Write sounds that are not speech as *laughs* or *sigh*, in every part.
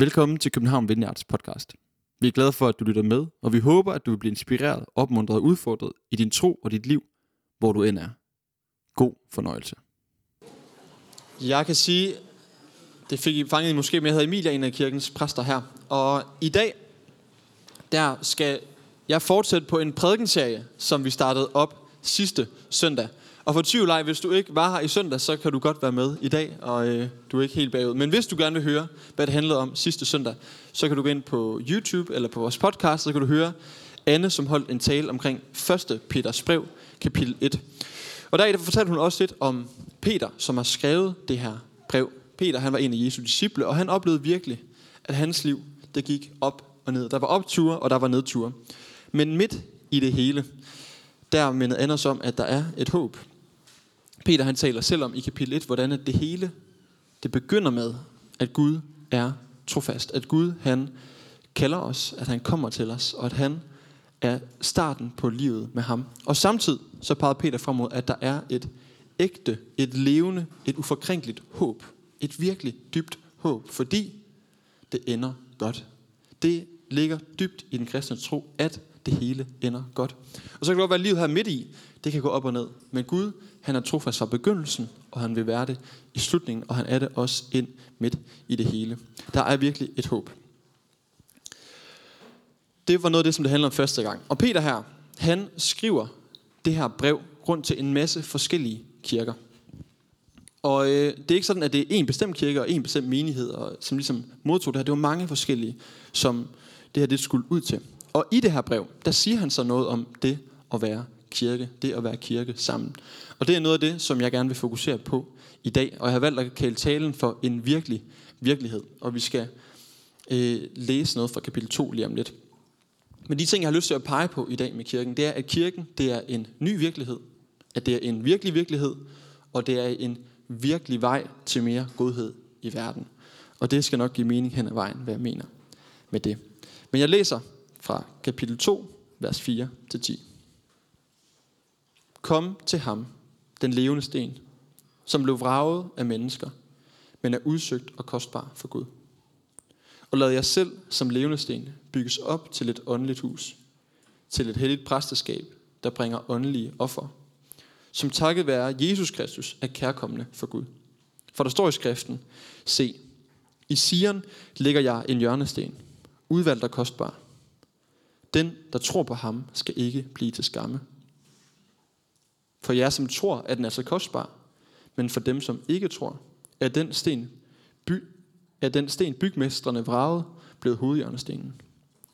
Velkommen til København Vineyards podcast. Vi er glade for, at du lytter med, og vi håber, at du vil blive inspireret, opmuntret og udfordret i din tro og dit liv, hvor du end er. God fornøjelse. Jeg kan sige, det fik I fanget måske, men jeg hedder Emilia, en af kirkens præster her. Og i dag, der skal jeg fortsætte på en prædikenserie, som vi startede op sidste søndag. Og for tvivl ej, hvis du ikke var her i søndag, så kan du godt være med i dag, og øh, du er ikke helt bagud. Men hvis du gerne vil høre, hvad det handlede om sidste søndag, så kan du gå ind på YouTube eller på vores podcast, så kan du høre Anne, som holdt en tale omkring 1. Peters brev, kapitel 1. Og der, der fortalte hun også lidt om Peter, som har skrevet det her brev. Peter, han var en af Jesu disciple, og han oplevede virkelig, at hans liv, det gik op og ned. Der var opture, og der var nedture. Men midt i det hele, der mindede Anders om, at der er et håb. Peter han taler selv om i kapitel 1, hvordan det hele det begynder med, at Gud er trofast. At Gud han kalder os, at han kommer til os, og at han er starten på livet med ham. Og samtidig så peger Peter frem mod, at der er et ægte, et levende, et uforkrænkeligt håb. Et virkelig dybt håb, fordi det ender godt. Det ligger dybt i den kristne tro, at det hele ender godt. Og så kan det godt være, at livet her midt i, det kan gå op og ned. Men Gud, han er trofast fra begyndelsen, og han vil være det i slutningen, og han er det også ind midt i det hele. Der er virkelig et håb. Det var noget af det, som det handler om første gang. Og Peter her, han skriver det her brev rundt til en masse forskellige kirker. Og øh, det er ikke sådan, at det er en bestemt kirke og en bestemt menighed, og, som ligesom modtog det her. Det var mange forskellige, som det her det skulle ud til. Og i det her brev, der siger han så noget om det at være kirke, det at være kirke sammen. Og det er noget af det, som jeg gerne vil fokusere på i dag. Og jeg har valgt at kalde talen for en virkelig virkelighed. Og vi skal øh, læse noget fra kapitel 2 lige om lidt. Men de ting, jeg har lyst til at pege på i dag med kirken, det er, at kirken det er en ny virkelighed. At det er en virkelig virkelighed. Og det er en virkelig vej til mere godhed i verden. Og det skal nok give mening hen ad vejen, hvad jeg mener med det. Men jeg læser fra kapitel 2, vers 4-10. Kom til ham, den levende sten, som blev vraget af mennesker, men er udsøgt og kostbar for Gud. Og lad jer selv som levende sten bygges op til et åndeligt hus, til et helligt præsteskab, der bringer åndelige offer, som takket være Jesus Kristus er kærkommende for Gud. For der står i skriften, se, i Sion ligger jeg en hjørnesten, udvalgt og kostbar. Den, der tror på ham, skal ikke blive til skamme. For jer, som tror, at den er så kostbar, men for dem, som ikke tror, er den sten, by, er den sten bygmestrene vraget blevet hovedhjørnestenen.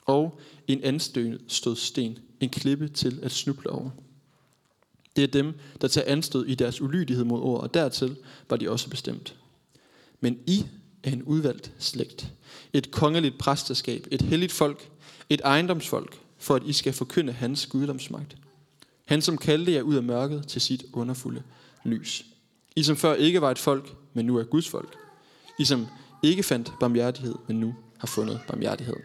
Og en anstød sten, en klippe til at snuble over. Det er dem, der tager anstød i deres ulydighed mod ord, og dertil var de også bestemt. Men I er en udvalgt slægt, et kongeligt præsteskab, et helligt folk, et ejendomsfolk, for at I skal forkynde hans guddomsmagt. Han som kaldte jer ud af mørket til sit underfulde lys. I som før ikke var et folk, men nu er Guds folk. I som ikke fandt barmhjertighed, men nu har fundet barmhjertighed.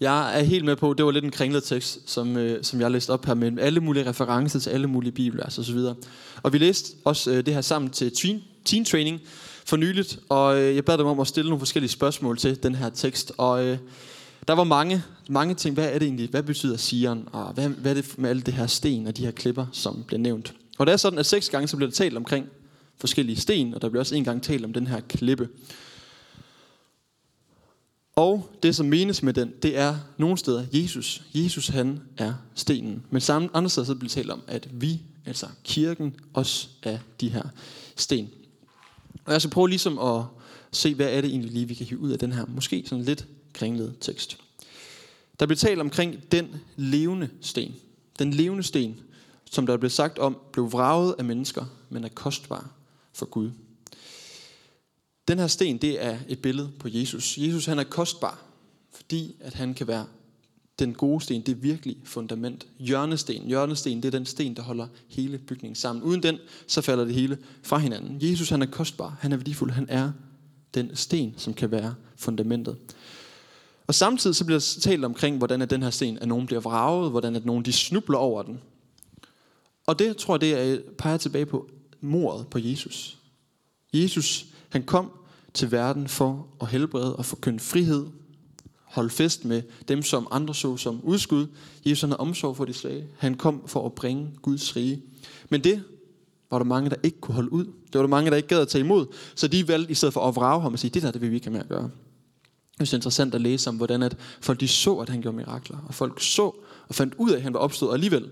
Jeg er helt med på, det var lidt en kringlet tekst, som, øh, som jeg læste op her med alle mulige referencer til alle mulige bibler og så videre. Og vi læste også øh, det her sammen til teen, teen training for nyligt, og øh, jeg bad dem om at stille nogle forskellige spørgsmål til den her tekst. Og øh, der var mange, mange ting. Hvad er det egentlig? Hvad betyder sigeren? Og hvad, hvad er det med alle det her sten og de her klipper, som bliver nævnt? Og det er sådan, at seks gange så bliver der talt omkring forskellige sten, og der bliver også en gang talt om den her klippe. Og det, som menes med den, det er nogle steder Jesus. Jesus, han er stenen. Men samme andre steder så bliver talt om, at vi, altså kirken, også er de her sten. Og jeg skal prøve ligesom at se, hvad er det egentlig lige, vi kan hive ud af den her, måske sådan lidt kringlet tekst. Der bliver talt omkring den levende sten. Den levende sten, som der blev sagt om, blev vraget af mennesker, men er kostbar for Gud. Den her sten, det er et billede på Jesus. Jesus han er kostbar, fordi at han kan være den gode sten, det virkelige fundament. Hjørnesten, hjørnesten, det er den sten, der holder hele bygningen sammen. Uden den, så falder det hele fra hinanden. Jesus han er kostbar, han er værdifuld, han er den sten, som kan være fundamentet. Og samtidig så bliver der talt omkring, hvordan at den her sten, at nogen bliver vraget, hvordan at nogen de snubler over den. Og det tror jeg, det er, peger tilbage på mordet på Jesus. Jesus, han kom til verden for at helbrede og forkynde frihed, holde fest med dem, som andre så som udskud. Jesus han havde omsorg for de svage. Han kom for at bringe Guds rige. Men det var der mange, der ikke kunne holde ud. Det var der mange, der ikke gad at tage imod. Så de valgte i stedet for at vrage ham og sige, det der, det vil vi ikke have med at gøre. Det er interessant at læse om, hvordan at folk de så, at han gjorde mirakler. Og folk så og fandt ud af, at han var opstået. Og alligevel,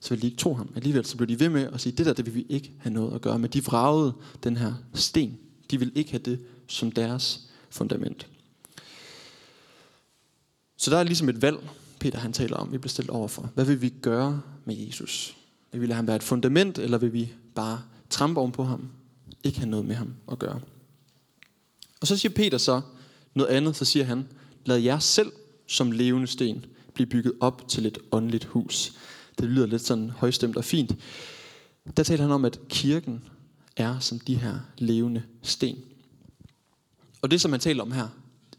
så ville de ikke tro ham. Alligevel så blev de ved med at sige, det der, det vil vi ikke have noget at gøre med. De vragede den her sten. De ville ikke have det som deres fundament. Så der er ligesom et valg, Peter han taler om, vi bliver stillet overfor. Hvad vil vi gøre med Jesus? Vil vi lade ham være et fundament, eller vil vi bare trampe oven på ham? Ikke have noget med ham at gøre. Og så siger Peter så noget andet, så siger han, lad jer selv som levende sten blive bygget op til et åndeligt hus. Det lyder lidt sådan højstemt og fint. Der taler han om, at kirken er som de her levende sten. Og det, som han taler om her,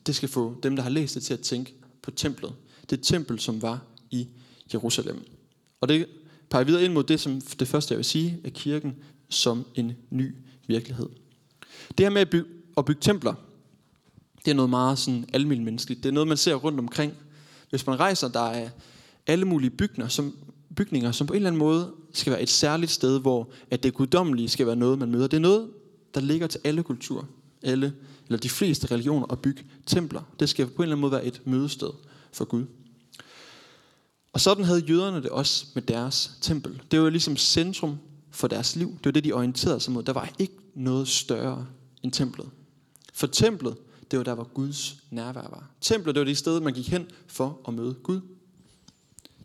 det skal få dem, der har læst det, til at tænke på templet. Det tempel, som var i Jerusalem. Og det peger videre ind mod det, som det første, jeg vil sige, er kirken som en ny virkelighed. Det her med at bygge, at bygge templer, det er noget meget sådan almindeligt menneskeligt. Det er noget, man ser rundt omkring. Hvis man rejser, der er alle mulige bygninger, som, bygninger, som på en eller anden måde skal være et særligt sted, hvor at det guddommelige skal være noget, man møder. Det er noget, der ligger til alle kulturer, alle, eller de fleste religioner at bygge templer. Det skal på en eller anden måde være et mødested for Gud. Og sådan havde jøderne det også med deres tempel. Det var ligesom centrum for deres liv. Det var det, de orienterede sig mod. Der var ikke noget større end templet. For templet, det var der, hvor Guds nærvær var. Templet, det var det sted, man gik hen for at møde Gud.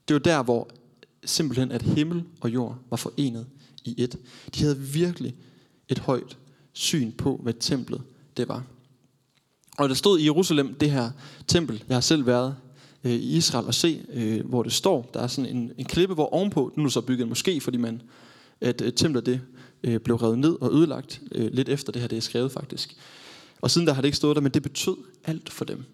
Det var der, hvor simpelthen at himmel og jord var forenet i et. De havde virkelig et højt syn på, hvad templet det var. Og der stod i Jerusalem det her tempel. Jeg har selv været øh, i Israel og se, øh, hvor det står. Der er sådan en, en klippe, hvor ovenpå, nu er så bygget en moské, fordi man, at øh, templet det øh, blev revet ned og ødelagt øh, lidt efter det her, det er skrevet faktisk. Og siden der har det ikke stået der, men det betød alt for dem.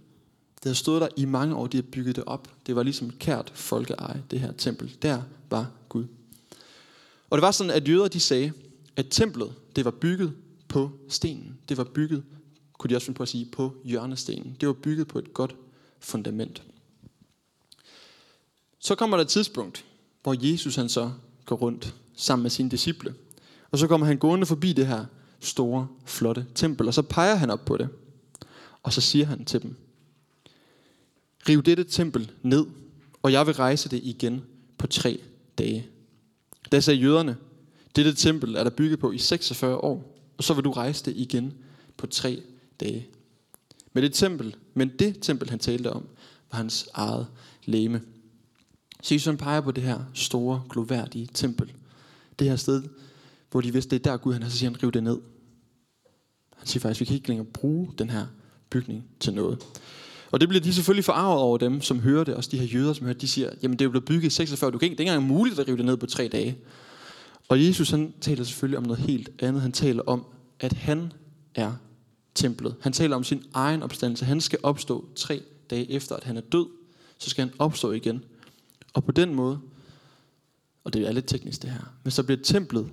Det har stået der i mange år, de har bygget det op. Det var ligesom kært folkeeje, det her tempel. Der var Gud. Og det var sådan, at jøder de sagde, at templet, det var bygget på stenen. Det var bygget, kunne de også finde på at sige, på hjørnestenen. Det var bygget på et godt fundament. Så kommer der et tidspunkt, hvor Jesus han så går rundt sammen med sine disciple. Og så kommer han gående forbi det her store, flotte tempel, og så peger han op på det. Og så siger han til dem, Riv dette tempel ned, og jeg vil rejse det igen på tre dage. Da sagde jøderne, dette tempel er der bygget på i 46 år, og så vil du rejse det igen på tre dage. Men det tempel, men det tempel, han talte om, var hans eget læme. Så Jesus peger på det her store, gloværdige tempel. Det her sted, hvor de vidste, det er der Gud, han er, så siger han, riv det ned. Han siger faktisk, vi kan ikke længere bruge den her bygning til noget. Og det bliver de selvfølgelig forarvet over dem, som hører det. Også de her jøder, som hører de siger, jamen det er jo blevet bygget i 46, du kan ikke, det er ikke engang muligt at rive det ned på tre dage. Og Jesus han taler selvfølgelig om noget helt andet. Han taler om, at han er templet. Han taler om sin egen opstandelse. Han skal opstå tre dage efter, at han er død. Så skal han opstå igen. Og på den måde, og det er lidt teknisk det her, men så bliver templet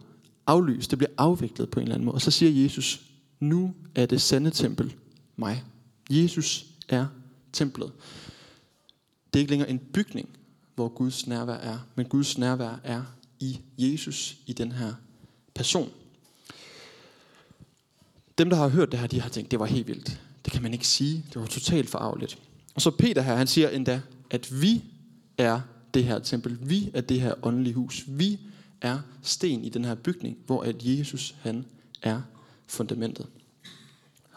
aflyst, det bliver afviklet på en eller anden måde. Og så siger Jesus, nu er det sande tempel mig. Jesus er templet. Det er ikke længere en bygning, hvor Guds nærvær er, men Guds nærvær er i Jesus, i den her person. Dem, der har hørt det her, de har tænkt, det var helt vildt. Det kan man ikke sige. Det var totalt forarveligt. Og så Peter her, han siger endda, at vi er det her tempel. Vi er det her åndelige hus. Vi er sten i den her bygning, hvor at Jesus, han er fundamentet.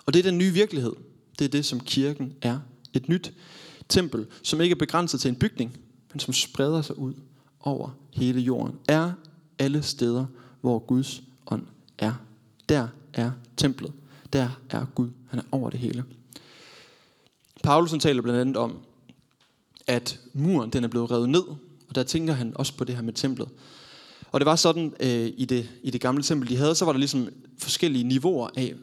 Og det er den nye virkelighed. Det er det, som kirken er et nyt tempel, som ikke er begrænset til en bygning, men som spreder sig ud over hele jorden. Er alle steder, hvor Guds ånd er. Der er templet. Der er Gud. Han er over det hele. Paulus taler blandt andet om, at muren den er blevet revet ned, og der tænker han også på det her med templet. Og det var sådan øh, i, det, i det gamle tempel, de havde, så var der ligesom forskellige niveauer af,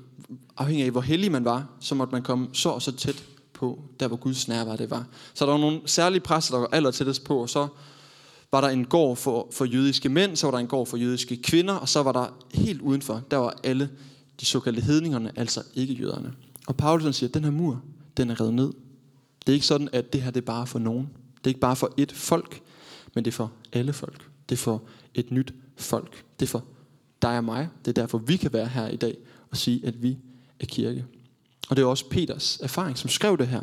afhængig af hvor hellig man var, så måtte man komme så og så tæt på, der hvor Guds nærvær det var. Så der var nogle særlige præster, der var aller tættest på, og så var der en gård for, for jødiske mænd, så var der en gård for jødiske kvinder, og så var der helt udenfor, der var alle de såkaldte hedningerne, altså ikke jøderne. Og Paulus siger, at den her mur, den er revet ned. Det er ikke sådan, at det her det er bare for nogen. Det er ikke bare for et folk, men det er for alle folk. Det er for et nyt folk. Det er for dig og mig. Det er derfor, vi kan være her i dag og sige, at vi er kirke. Og det er også Peters erfaring, som skrev det her,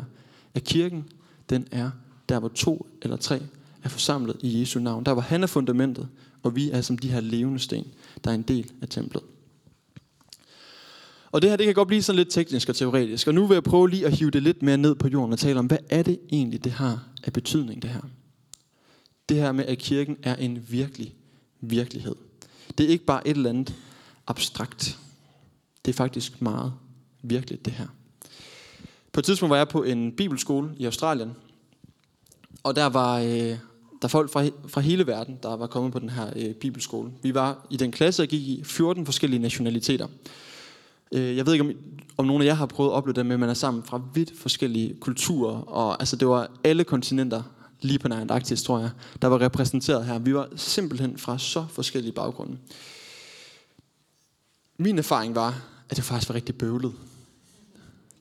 at kirken, den er der, hvor to eller tre er forsamlet i Jesu navn. Der, hvor han er fundamentet, og vi er som de her levende sten, der er en del af templet. Og det her, det kan godt blive sådan lidt teknisk og teoretisk. Og nu vil jeg prøve lige at hive det lidt mere ned på jorden og tale om, hvad er det egentlig, det har af betydning, det her. Det her med, at kirken er en virkelig virkelighed. Det er ikke bare et eller andet abstrakt. Det er faktisk meget virkeligt, det her. På et tidspunkt var jeg på en bibelskole i Australien, og der var øh, der folk fra, fra hele verden, der var kommet på den her øh, bibelskole. Vi var i den klasse, jeg gik i, 14 forskellige nationaliteter. Øh, jeg ved ikke, om, om nogen af jer har prøvet at opleve det med, at man er sammen fra vidt forskellige kulturer. Og altså, det var alle kontinenter, lige på nær Antarktis, tror jeg, der var repræsenteret her. Vi var simpelthen fra så forskellige baggrunde. Min erfaring var, at det faktisk var rigtig bøvlet.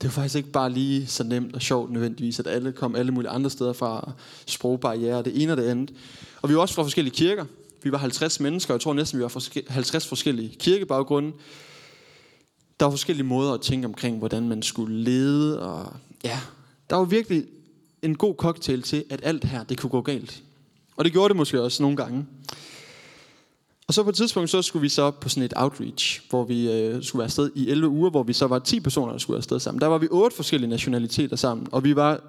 Det var faktisk ikke bare lige så nemt og sjovt nødvendigvis, at alle kom alle mulige andre steder fra sprogbarriere, det ene og det andet. Og vi var også fra forskellige kirker. Vi var 50 mennesker, og jeg tror næsten, vi var fra 50 forskellige kirkebaggrunde. Der var forskellige måder at tænke omkring, hvordan man skulle lede. Og ja, der var virkelig en god cocktail til, at alt her, det kunne gå galt. Og det gjorde det måske også nogle gange. Og så på et tidspunkt, så skulle vi så op på sådan et outreach, hvor vi øh, skulle være afsted i 11 uger, hvor vi så var 10 personer, der skulle være afsted sammen. Der var vi otte forskellige nationaliteter sammen, og vi var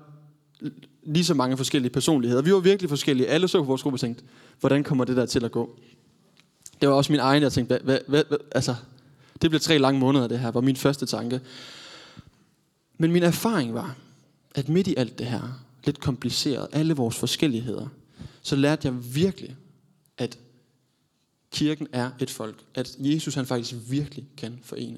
lige så mange forskellige personligheder. Vi var virkelig forskellige. Alle så på vores gruppe og tænkte, hvordan kommer det der til at gå? Det var også min egen, jeg tænkte, hvad, hvad, hvad, hvad, altså, det blev tre lange måneder, det her, var min første tanke. Men min erfaring var, at midt i alt det her, lidt kompliceret, alle vores forskelligheder, så lærte jeg virkelig, at kirken er et folk. At Jesus han faktisk virkelig kan forene.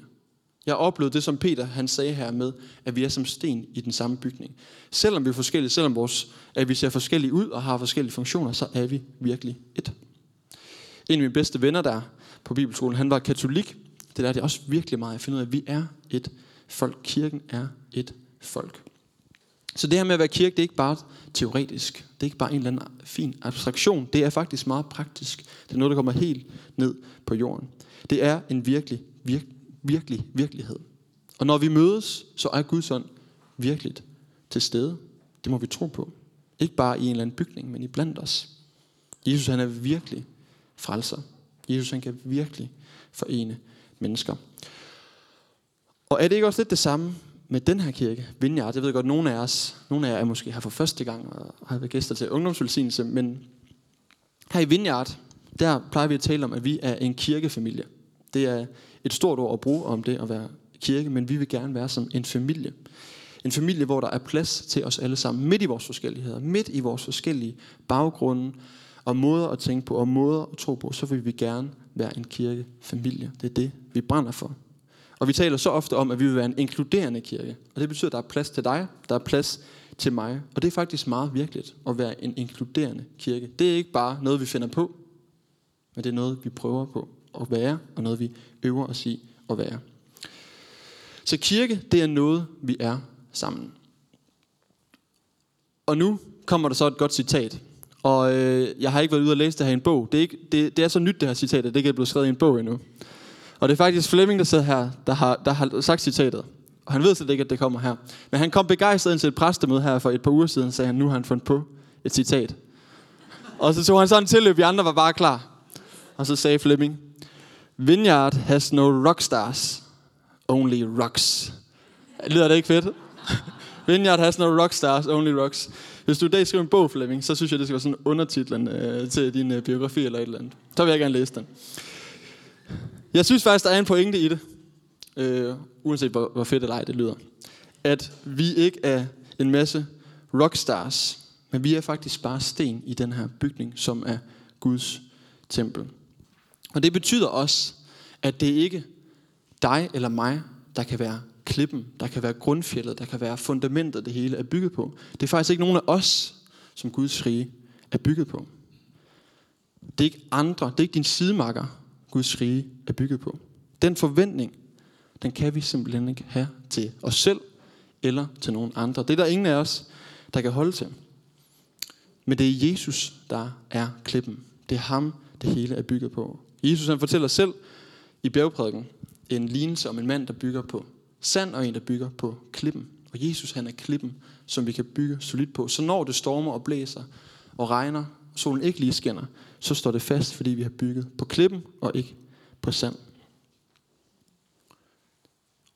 Jeg oplevede det, som Peter han sagde her med, at vi er som sten i den samme bygning. Selvom vi er forskellige, selvom vores, at vi ser forskellige ud og har forskellige funktioner, så er vi virkelig et. En af mine bedste venner der på Bibelskolen, han var katolik. Det lærte jeg også virkelig meget at finde ud af, at vi er et folk. Kirken er et folk. Så det her med at være kirke, det er ikke bare teoretisk. Det er ikke bare en eller anden fin abstraktion. Det er faktisk meget praktisk. Det er noget, der kommer helt ned på jorden. Det er en virkelig, vir, virkelig virkelighed. Og når vi mødes, så er Guds ånd virkelig til stede. Det må vi tro på. Ikke bare i en eller anden bygning, men i blandt os. Jesus han er virkelig frelser. Jesus han kan virkelig forene mennesker. Og er det ikke også lidt det samme med den her kirke, Vineyard. Jeg ved godt, nogle af os, nogle af jer er måske her for første gang og har været gæster til ungdomsvelsignelse, men her i Vineyard, der plejer vi at tale om, at vi er en kirkefamilie. Det er et stort ord at bruge om det at være kirke, men vi vil gerne være som en familie. En familie, hvor der er plads til os alle sammen, midt i vores forskelligheder, midt i vores forskellige baggrunde og måder at tænke på og måder at tro på, så vil vi gerne være en kirkefamilie. Det er det, vi brænder for. Og vi taler så ofte om, at vi vil være en inkluderende kirke. Og det betyder, at der er plads til dig, der er plads til mig. Og det er faktisk meget virkeligt at være en inkluderende kirke. Det er ikke bare noget, vi finder på, men det er noget, vi prøver på at være, og noget, vi øver os i at være. Så kirke, det er noget, vi er sammen. Og nu kommer der så et godt citat. Og øh, jeg har ikke været ude og læse det her i en bog. Det er, ikke, det, det er så nyt, det her citat, at det ikke er blevet skrevet i en bog endnu. Og det er faktisk Flemming, der sidder her, der har, der har sagt citatet. Og han ved slet ikke, at det kommer her. Men han kom begejstret ind til et præstemøde her for et par uger siden, og sagde han, nu har han fundet på et citat. Og så tog han sådan til, tilløb, vi andre var bare klar. Og så sagde Flemming, Vineyard has no rockstars, only rocks. Lyder det ikke fedt? *laughs* Vineyard has no rockstars, only rocks. Hvis du i dag skriver en bog, Flemming, så synes jeg, det skal være sådan undertitlen øh, til din øh, biografi eller et eller andet. Så vil jeg gerne læse den. Jeg synes faktisk, der er en pointe i det, øh, uanset hvor, hvor fedt eller ej det lyder. At vi ikke er en masse rockstars, men vi er faktisk bare sten i den her bygning, som er Guds tempel. Og det betyder også, at det ikke dig eller mig, der kan være klippen, der kan være grundfjellet, der kan være fundamentet, det hele er bygget på. Det er faktisk ikke nogen af os, som Guds rige er bygget på. Det er ikke andre, det er ikke din sidemarker, Guds rige er bygget på. Den forventning, den kan vi simpelthen ikke have til os selv eller til nogen andre. Det er der ingen af os, der kan holde til. Men det er Jesus, der er klippen. Det er ham, det hele er bygget på. Jesus han fortæller selv i bjergprædiken en lignelse om en mand, der bygger på sand, og en, der bygger på klippen. Og Jesus han er klippen, som vi kan bygge solidt på. Så når det stormer og blæser og regner, solen ikke lige skinner, så står det fast, fordi vi har bygget på klippen og ikke på sand.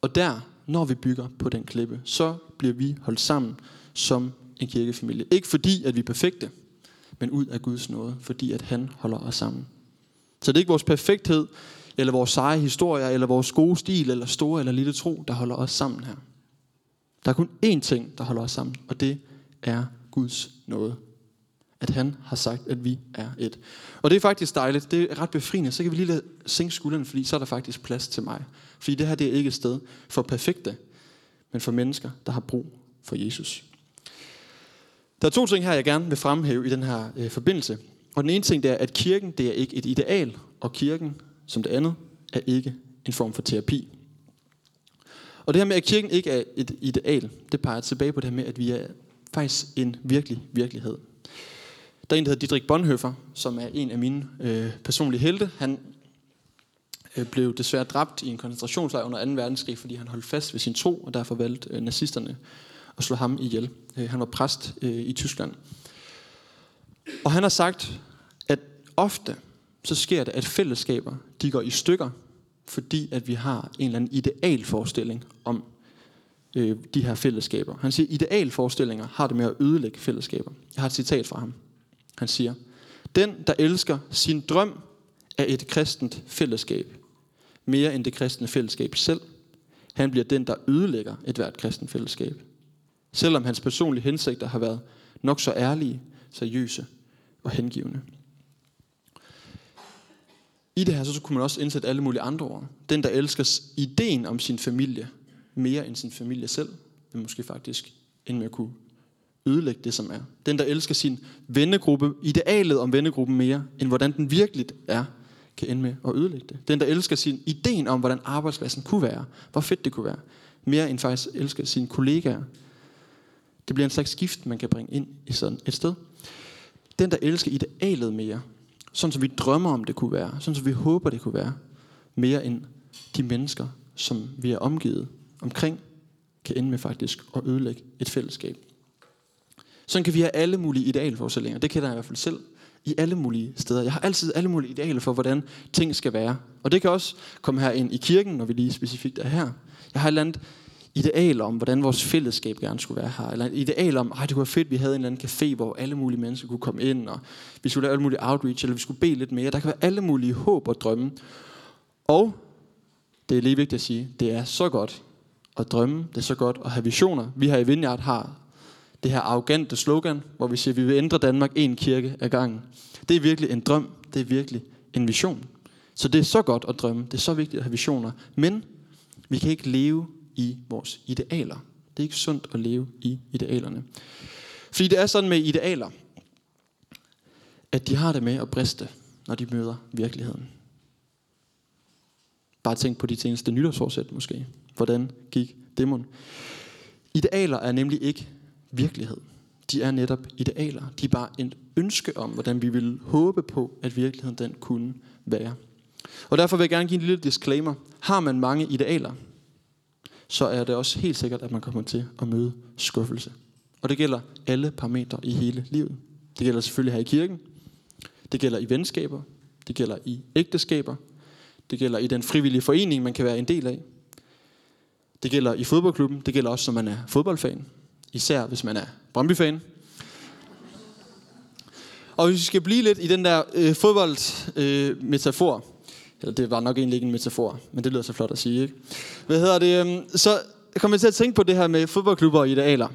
Og der, når vi bygger på den klippe, så bliver vi holdt sammen som en kirkefamilie. Ikke fordi, at vi er perfekte, men ud af Guds nåde, fordi at han holder os sammen. Så det er ikke vores perfekthed, eller vores seje historier, eller vores gode stil, eller store eller lille tro, der holder os sammen her. Der er kun én ting, der holder os sammen, og det er Guds nåde. At han har sagt, at vi er et. Og det er faktisk dejligt. Det er ret befriende. Så kan vi lige lade sænke skuldrene, fordi så er der faktisk plads til mig. Fordi det her det er ikke et sted for perfekte, men for mennesker, der har brug for Jesus. Der er to ting her, jeg gerne vil fremhæve i den her øh, forbindelse. Og den ene ting, det er, at kirken det er ikke et ideal, og kirken, som det andet, er ikke en form for terapi. Og det her med, at kirken ikke er et ideal, det peger tilbage på det her med, at vi er faktisk en virkelig virkelighed. Der er en, der hedder Dietrich Bonhoeffer, som er en af mine øh, personlige helte. Han øh, blev desværre dræbt i en koncentrationslejr under 2. verdenskrig, fordi han holdt fast ved sin tro, og derfor valgte øh, nazisterne at slå ham ihjel. Øh, han var præst øh, i Tyskland. Og han har sagt, at ofte så sker det, at fællesskaber de går i stykker, fordi at vi har en eller anden idealforestilling om øh, de her fællesskaber. Han siger, at idealforestillinger har det med at ødelægge fællesskaber. Jeg har et citat fra ham. Han siger, den, der elsker sin drøm af et kristent fællesskab, mere end det kristne fællesskab selv, han bliver den, der ødelægger et hvert kristent fællesskab. Selvom hans personlige hensigter har været nok så ærlige, seriøse og hengivende. I det her så kunne man også indsætte alle mulige andre ord. Den, der elsker ideen om sin familie mere end sin familie selv, vil måske faktisk end med at kunne ødelægge det, som er. Den, der elsker sin vennegruppe, idealet om vennegruppen mere, end hvordan den virkelig er, kan ende med at ødelægge det. Den, der elsker sin ideen om, hvordan arbejdspladsen kunne være, hvor fedt det kunne være, mere end faktisk elsker sine kollegaer. Det bliver en slags gift, man kan bringe ind i sådan et sted. Den, der elsker idealet mere, sådan som vi drømmer om det kunne være, sådan som vi håber det kunne være, mere end de mennesker, som vi er omgivet omkring, kan ende med faktisk at ødelægge et fællesskab. Sådan kan vi have alle mulige idealforestillinger. Det kender jeg i hvert fald selv. I alle mulige steder. Jeg har altid alle mulige idealer for, hvordan ting skal være. Og det kan også komme her ind i kirken, når vi lige specifikt er her. Jeg har et eller andet ideal om, hvordan vores fællesskab gerne skulle være her. Eller et ideal om, at det kunne være fedt, at vi havde en eller anden café, hvor alle mulige mennesker kunne komme ind, og vi skulle lave alle mulige outreach, eller vi skulle bede lidt mere. Der kan være alle mulige håb og drømme. Og, det er lige vigtigt at sige, det er så godt at drømme, det er så godt at have visioner. Vi her i Vineyard har det her arrogante slogan, hvor vi siger, at vi vil ændre Danmark en kirke ad gangen. Det er virkelig en drøm, det er virkelig en vision. Så det er så godt at drømme, det er så vigtigt at have visioner. Men vi kan ikke leve i vores idealer. Det er ikke sundt at leve i idealerne. Fordi det er sådan med idealer, at de har det med at briste, når de møder virkeligheden. Bare tænk på de seneste nytårsforsæt måske. Hvordan gik demon? Idealer er nemlig ikke virkelighed. De er netop idealer. De er bare et ønske om, hvordan vi vil håbe på, at virkeligheden den kunne være. Og derfor vil jeg gerne give en lille disclaimer. Har man mange idealer, så er det også helt sikkert, at man kommer til at møde skuffelse. Og det gælder alle parametre i hele livet. Det gælder selvfølgelig her i kirken. Det gælder i venskaber. Det gælder i ægteskaber. Det gælder i den frivillige forening, man kan være en del af. Det gælder i fodboldklubben. Det gælder også, når man er fodboldfan. Især hvis man er Brøndby-fan. Og hvis vi skal blive lidt i den der øh, fodboldmetafor, øh, eller det var nok egentlig ikke en metafor, men det lyder så flot at sige, ikke? Hvad hedder det? Øh, så kommer jeg til at tænke på det her med fodboldklubber og idealer.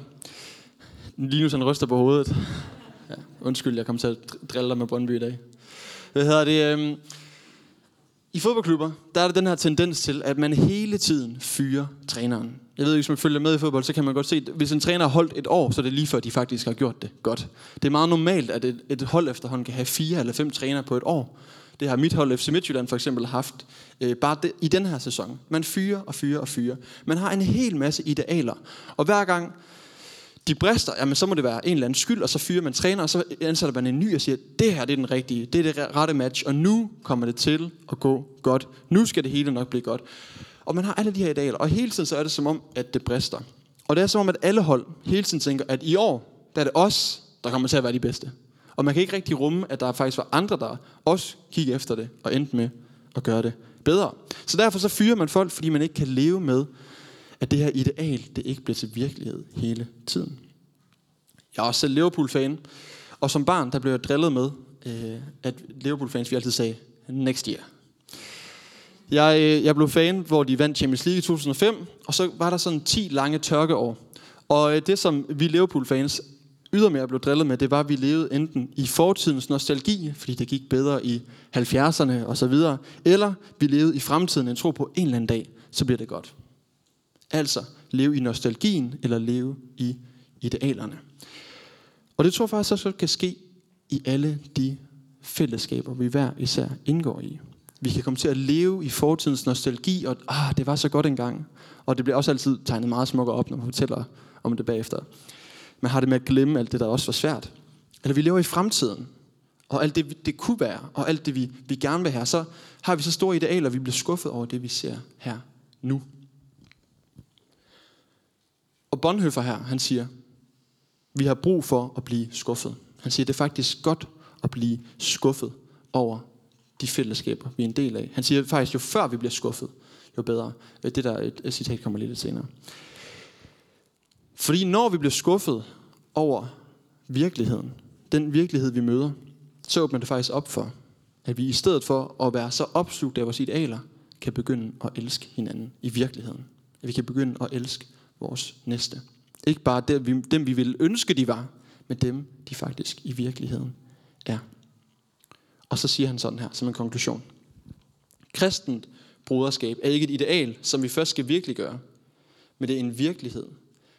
Linus han ryster på hovedet. Ja, undskyld, jeg kom til at drille dig med Brøndby i dag. Hvad hedder det? Øh, I fodboldklubber, der er der den her tendens til, at man hele tiden fyrer træneren. Jeg ved ikke, hvis man følger med i fodbold, så kan man godt se, at hvis en træner har holdt et år, så er det lige før, de faktisk har gjort det godt. Det er meget normalt, at et, et hold efterhånden kan have fire eller fem træner på et år. Det har mit hold FC Midtjylland for eksempel haft øh, bare det, i den her sæson. Man fyrer og fyrer og fyrer. Man har en hel masse idealer. Og hver gang de brister, jamen så må det være en eller anden skyld, og så fyrer man træner, og så ansætter man en ny og siger, det her det er den rigtige, det er det rette match, og nu kommer det til at gå godt. Nu skal det hele nok blive godt. Og man har alle de her idealer, og hele tiden så er det som om, at det brister. Og det er som om, at alle hold hele tiden tænker, at i år, der er det os, der kommer til at være de bedste. Og man kan ikke rigtig rumme, at der faktisk var andre, der også kiggede efter det, og endte med at gøre det bedre. Så derfor så fyrer man folk, fordi man ikke kan leve med, at det her ideal, det ikke bliver til virkelighed hele tiden. Jeg er også selv Liverpool-fan, og som barn, der blev jeg drillet med, øh, at Liverpool-fans, vi altid sagde, next year. Jeg, øh, jeg blev fan, hvor de vandt Champions League i 2005, og så var der sådan 10 lange tørkeår. Og øh, det, som vi Liverpool-fans ydermere blev drillet med, det var, at vi levede enten i fortidens nostalgi, fordi det gik bedre i 70'erne og så videre, eller vi levede i fremtiden, en tro på en eller anden dag, så bliver det godt. Altså leve i nostalgien, eller leve i idealerne. Og det tror jeg faktisk også kan ske i alle de fællesskaber, vi hver især indgår i. Vi kan komme til at leve i fortidens nostalgi, og ah, det var så godt engang. Og det bliver også altid tegnet meget smukkere op, når man fortæller om det bagefter. Man har det med at glemme alt det, der også var svært. Eller vi lever i fremtiden, og alt det, det kunne være, og alt det, vi, vi gerne vil have, så har vi så store idealer, at vi bliver skuffet over det, vi ser her nu. Og Bonhoeffer her, han siger, vi har brug for at blive skuffet. Han siger, det er faktisk godt at blive skuffet over de fællesskaber, vi er en del af. Han siger faktisk, jo før vi bliver skuffet, jo bedre. Øh, det der et, et citat kommer lidt senere. Fordi når vi bliver skuffet over virkeligheden, den virkelighed, vi møder, så åbner det faktisk op for, at vi i stedet for at være så opslugt af vores idealer, kan begynde at elske hinanden i virkeligheden. At vi kan begynde at elske vores næste. Ikke bare dem vi, dem, vi ville ønske, de var, men dem, de faktisk i virkeligheden er. Og så siger han sådan her, som en konklusion. Kristent broderskab er ikke et ideal, som vi først skal virkelig gøre, men det er en virkelighed,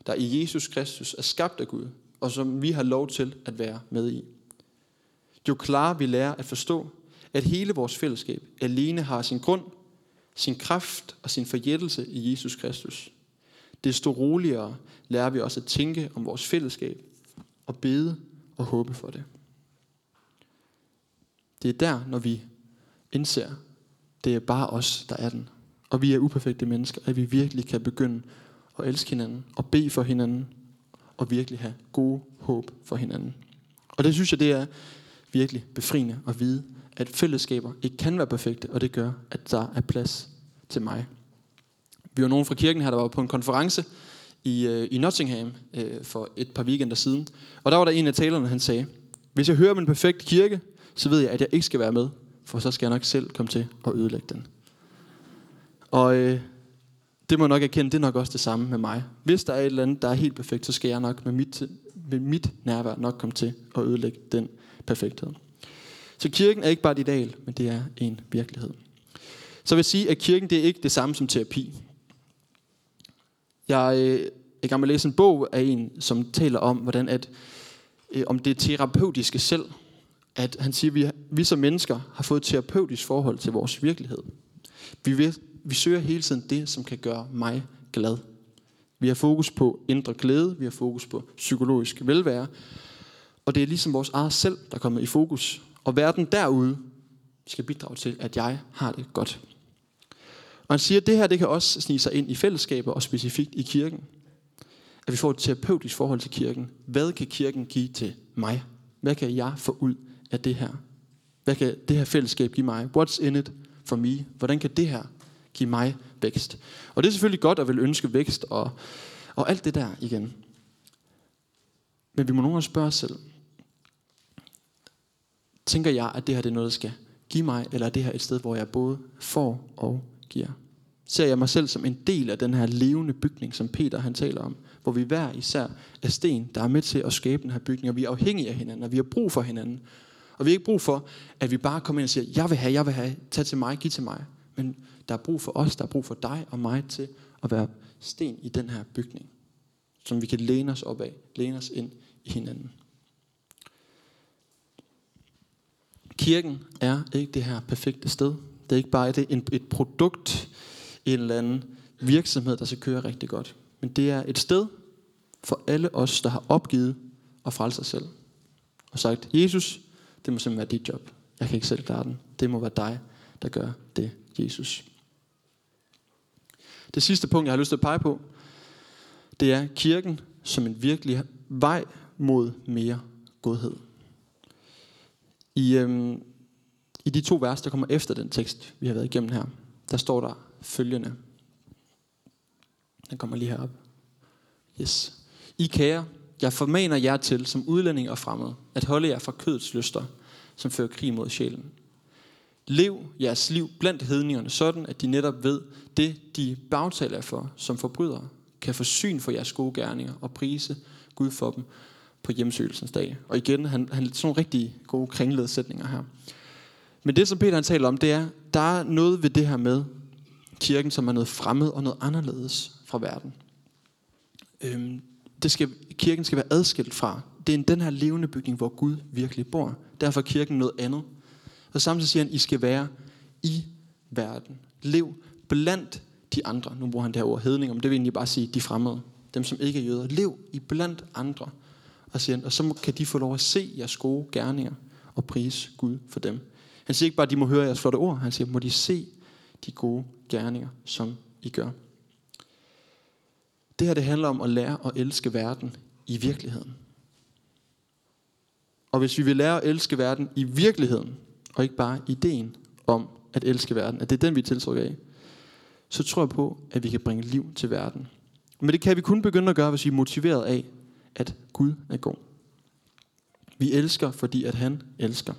der i Jesus Kristus er skabt af Gud, og som vi har lov til at være med i. Jo klarere vi lærer at forstå, at hele vores fællesskab alene har sin grund, sin kraft og sin forjættelse i Jesus Kristus, desto roligere lærer vi også at tænke om vores fællesskab og bede og håbe for det. Det er der, når vi indser, det er bare os, der er den. Og vi er uperfekte mennesker, at vi virkelig kan begynde at elske hinanden og bede for hinanden og virkelig have gode håb for hinanden. Og det synes jeg, det er virkelig befriende at vide, at fællesskaber ikke kan være perfekte, og det gør, at der er plads til mig. Vi var nogen fra kirken her, der var på en konference i, øh, i Nottingham øh, for et par weekender siden. Og der var der en af talerne, han sagde, hvis jeg hører om en perfekt kirke, så ved jeg, at jeg ikke skal være med, for så skal jeg nok selv komme til at ødelægge den. Og øh, det må jeg nok erkende, det er nok også det samme med mig. Hvis der er et eller andet, der er helt perfekt, så skal jeg nok med mit, med mit nærvær nok komme til at ødelægge den perfekthed. Så kirken er ikke bare et ideal, men det er en virkelighed. Så vil jeg sige, at kirken det er ikke det samme som terapi. Jeg øh, er i gang med at læse en bog af en, som taler om, hvordan at, øh, om det terapeutiske selv. At han siger, at vi, vi som mennesker har fået et terapeutisk forhold til vores virkelighed. Vi, vil, vi søger hele tiden det, som kan gøre mig glad. Vi har fokus på indre glæde, vi har fokus på psykologisk velvære. Og det er ligesom vores eget selv, der kommer i fokus. Og verden derude skal bidrage til, at jeg har det godt. Og han siger, at det her det kan også snige sig ind i fællesskaber og specifikt i kirken. At vi får et terapeutisk forhold til kirken. Hvad kan kirken give til mig? Hvad kan jeg få ud af det her? Hvad kan det her fællesskab give mig? What's in it for me? Hvordan kan det her give mig vækst? Og det er selvfølgelig godt at vil ønske vækst og, og alt det der igen. Men vi må nogle gange spørge os selv. Tænker jeg, at det her det er noget, der skal give mig, eller er det her et sted, hvor jeg både får og giver? Ser jeg mig selv som en del af den her levende bygning, som Peter han taler om, hvor vi hver især er sten, der er med til at skabe den her bygning, og vi er afhængige af hinanden, og vi har brug for hinanden. Og vi har ikke brug for, at vi bare kommer ind og siger, jeg vil have, jeg vil have, tag til mig, giv til mig. Men der er brug for os, der er brug for dig og mig til at være sten i den her bygning, som vi kan læne os op af, læne os ind i hinanden. Kirken er ikke det her perfekte sted. Det er ikke bare et, et, et produkt, en eller anden virksomhed, der skal køre rigtig godt. Men det er et sted for alle os, der har opgivet at frelse sig selv. Og sagt, Jesus, det må simpelthen være dit job. Jeg kan ikke selv klare den. Det må være dig, der gør det, Jesus. Det sidste punkt, jeg har lyst til at pege på, det er kirken som en virkelig vej mod mere godhed. I, øhm, I de to vers, der kommer efter den tekst, vi har været igennem her, der står der følgende. Den kommer lige herop. Yes. I kære, jeg formaner jer til, som udlænding og fremmed, at holde jer fra kødets lyster, som fører krig mod sjælen. Lev jeres liv blandt hedningerne, sådan at de netop ved det, de bagtaler for som forbrydere, kan få syn for jeres gode gerninger og prise Gud for dem på hjemsøgelsens dag. Og igen, han, han sådan nogle rigtig gode kringlede sætninger her. Men det, som Peter han taler om, det er, der er noget ved det her med kirken, som er noget fremmed og noget anderledes fra verden. Øhm, det skal, kirken skal være adskilt fra. Det er den her levende bygning, hvor Gud virkelig bor. Derfor er kirken noget andet. Og samtidig siger han, I skal være i verden. Lev blandt de andre. Nu bruger han det her ord hedning, om det vil egentlig bare sige de fremmede. Dem, som ikke er jøder. Lev i blandt andre. Og, siger han, og så kan de få lov at se jeres gode gerninger og prise Gud for dem. Han siger ikke bare, at de må høre jeres flotte ord. Han siger, må de se de gode gerninger, som I gør. Det her det handler om at lære at elske verden i virkeligheden. Og hvis vi vil lære at elske verden i virkeligheden, og ikke bare ideen om at elske verden, at det er den, vi er tiltrukket af, så tror jeg på, at vi kan bringe liv til verden. Men det kan vi kun begynde at gøre, hvis vi er motiveret af, at Gud er god. Vi elsker, fordi at han elsker.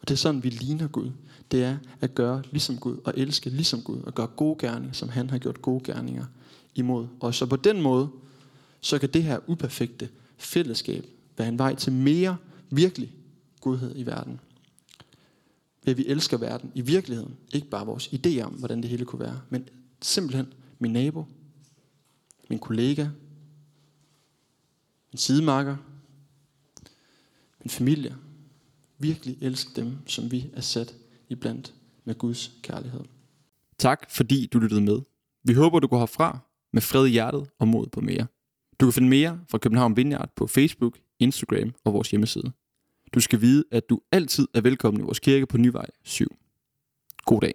Og det er sådan, vi ligner Gud. Det er at gøre ligesom Gud, og elske ligesom Gud, og gøre gode gerninger, som han har gjort gode gerninger imod. Og så på den måde, så kan det her uperfekte fællesskab være en vej til mere virkelig godhed i verden. Ved at vi elsker verden i virkeligheden. Ikke bare vores idéer om, hvordan det hele kunne være, men simpelthen min nabo, min kollega, min sidemarker, min familie. Virkelig elske dem, som vi er sat i blandt med Guds kærlighed. Tak fordi du lyttede med. Vi håber, du går herfra med fred i hjertet og mod på mere. Du kan finde mere fra København Vineyard på Facebook, Instagram og vores hjemmeside. Du skal vide, at du altid er velkommen i vores kirke på Nyvej 7. God dag.